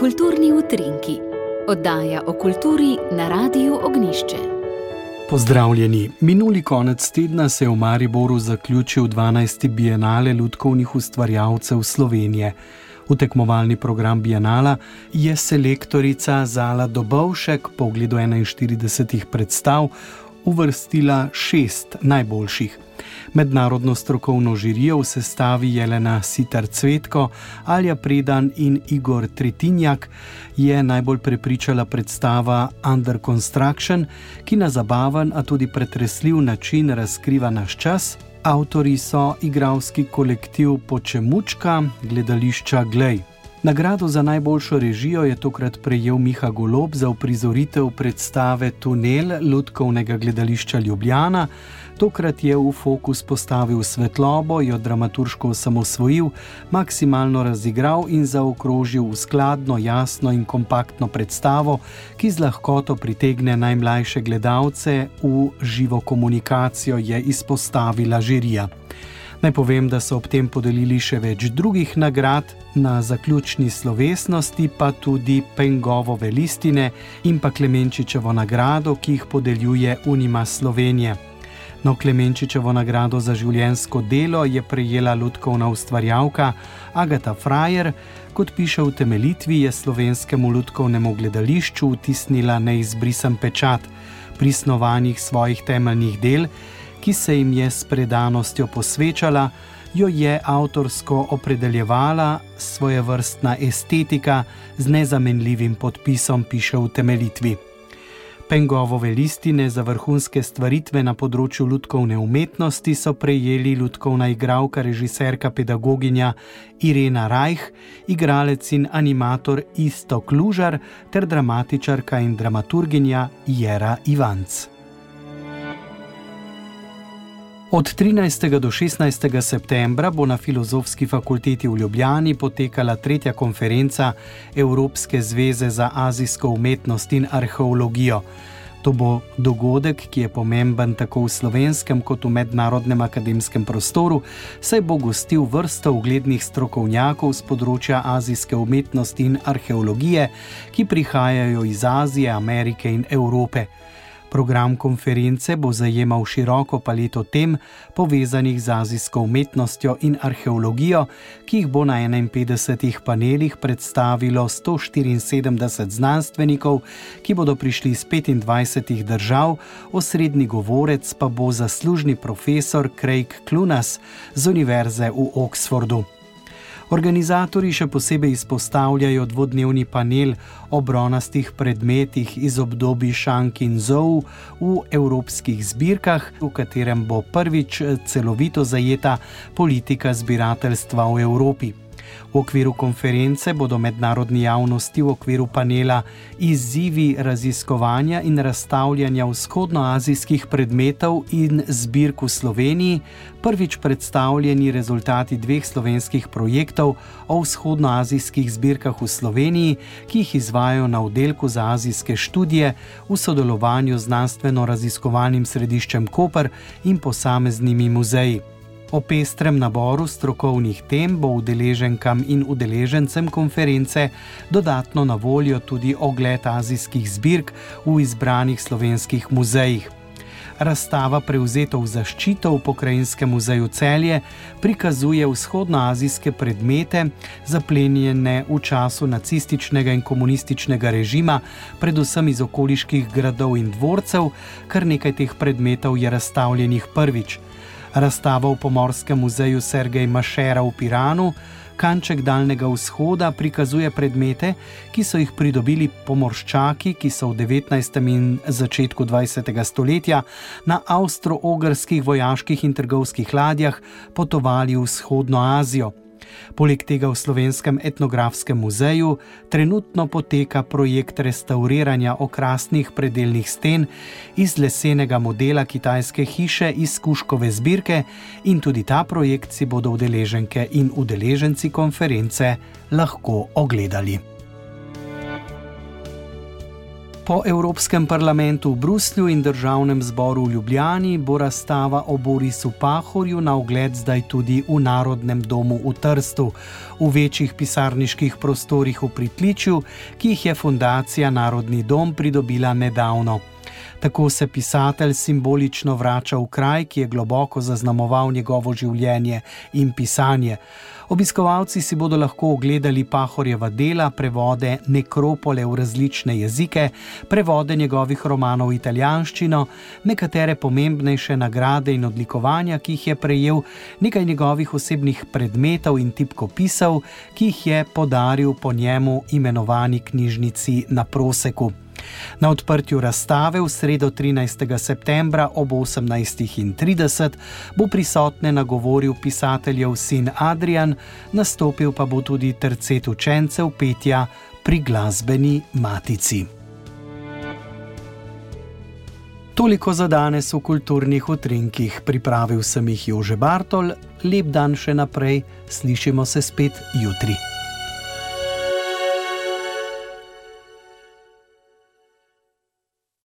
Kulturni utrinki, oddaja o kulturi na Radiu Ognišče. Pozdravljeni. Minuli konec tedna se je v Mariboru zaključil 12. bienale ljudkovnih ustvarjalcev Slovenije. V tekmovalni program bienala je selektorica Zala Dobovšek po ogledu 41 predstav uvrstila šest najboljših. Mednarodno strokovno žirijo v sestavi Jelena Sitar Cvetko, Alja Predan in Igor Tretinjak je najbolj prepričala predstava Under Construction, ki na zabaven, a tudi pretresljiv način razkriva naš čas. Avtori so igralski kolektiv Počemučka, gledališča Glej. Nagrado za najboljšo režijo je tokrat prejel Miha Golob za uprizoritev predstave Tunel Ludkovnega gledališča Ljubljana. Tokrat je v fokus postavil svetlobo, jo dramaturško osamosvojil, maksimalno razigral in zaokrožil v skladno, jasno in kompaktno predstavo, ki z lahkoto pritegne najmlajše gledalce v živo komunikacijo, je izpostavila žirija. Naj povem, da so ob tem podelili še več drugih nagrad, na zaključni slovesnosti pa tudi Pengove listine in pa Klemenčičevo nagrado, ki jih podeljuje Unima Slovenije. No, Klemenčičevo nagrado za življensko delo je prejela ljudkovna ustvarjalka Agata Frajer. Kot piše v temeljitvi, je slovenskemu ljudkovnemu gledališču vtisnila neizbrisen pečat pri snovanjih svojih temeljnih del ki se jim je s predanostjo posvečala, jo je avtorsko opredeljevala svoje vrstna estetika z nezamenljivim podpisom, piše v temeljitvi. Pengovove listine za vrhunske stvaritve na področju ljudkovne umetnosti so prejeli ljudkovna igralka, režiserka, pedagoginja Irena Rajh, igralec in animator Isto Klužar ter dramatičarka in dramaturginja Jera Ivanc. Od 13. do 16. septembra bo na Filozofski fakulteti v Ljubljani potekala tretja konferenca Evropske zveze za azijsko umetnost in arheologijo. To bo dogodek, ki je pomemben tako v slovenskem kot v mednarodnem akademskem prostoru, saj bo gostil vrsto uglednih strokovnjakov z področja azijske umetnosti in arheologije, ki prihajajo iz Azije, Amerike in Evrope. Program konference bo zajemal široko paleto tem, povezanih z azijsko umetnostjo in arheologijo, ki jih bo na 51 panelih predstavilo 174 znanstvenikov, ki bodo prišli iz 25 držav, osrednji govorec pa bo zaslužni profesor Craig Clunas z Univerze v Oxfordu. Organizatori še posebej izpostavljajo dvodnevni panel o bronastih predmetih iz obdobja Šank in Zou v evropskih zbirkah, v katerem bo prvič celovito zajeta politika zbirateljstva v Evropi. V okviru konference bodo mednarodni javnosti v okviru panela izzivi raziskovanja in razstavljanja vzhodnoazijskih predmetov in zbirk v Sloveniji prvič predstavljeni rezultati dveh slovenskih projektov o vzhodnoazijskih zbirkah v Sloveniji, ki jih izvajo na oddelku za azijske študije v sodelovanju z znanstveno-raziskovalnim središčem Koper in posameznimi muzeji. O pestrem naboru strokovnih tem bo udeleženkam in udeležencem konference dodatno na voljo tudi ogled azijskih zbirk v izbranih slovenskih muzejih. Razstava Prevzeto v zaščito v Pokrajinskem muzeju celje prikazuje vzhodnoazijske predmete, zaplenjene v času nacističnega in komunističnega režima, predvsem iz okoliških gradov in dvorcev, kar nekaj teh predmetov je razstavljenih prvič. Razstava v Pomorskem muzeju Sergej Mašera v Piranu, kanček Daljnega vzhoda, prikazuje predmete, ki so jih pridobili pomorščaki, ki so v 19. in začetku 20. stoletja na avstro-ogrskih vojaških in trgovskih ladjah potovali v vzhodno Azijo. Poleg tega v Slovenskem etnografskem muzeju trenutno poteka projekt restauriranja okrasnih predeljnih sten iz lesenega modela kitajske hiše iz Kuškove zbirke in tudi ta projekt si bodo udeleženke in udeleženci konference lahko ogledali. Po Evropskem parlamentu v Bruslju in državnem zboru v Ljubljani bo razstava o Borisu Pahorju na ogled zdaj tudi v Narodnem domu v Trstu, v večjih pisarniških prostorih v Pritličju, ki jih je Fundacija Narodni dom pridobila nedavno. Tako se pisatelj simbolično vrača v kraj, ki je globoko zaznamoval njegovo življenje in pisanje. Obiskovalci si bodo lahko ogledali Pahorjeva dela, prevode nekropole v različne jezike, prevode njegovih romanov v italijanščino, nekatere pomembnejše nagrade in odlikovanja, ki jih je prejel, nekaj njegovih osebnih predmetov in tipkopisov, ki jih je podaril po njemu imenovani knjižnici na Proseku. Na odprtju razstave v sredo 13. septembra ob 18.30 bo prisotne nagovoril pisateljev sin Adrian, nastopil pa bo tudi tercet učencev petja pri glasbeni matici. Toliko za danes v kulturnih utrinkih, pripravil sem jih Jože Bartol, lep dan še naprej, slišimo se spet jutri.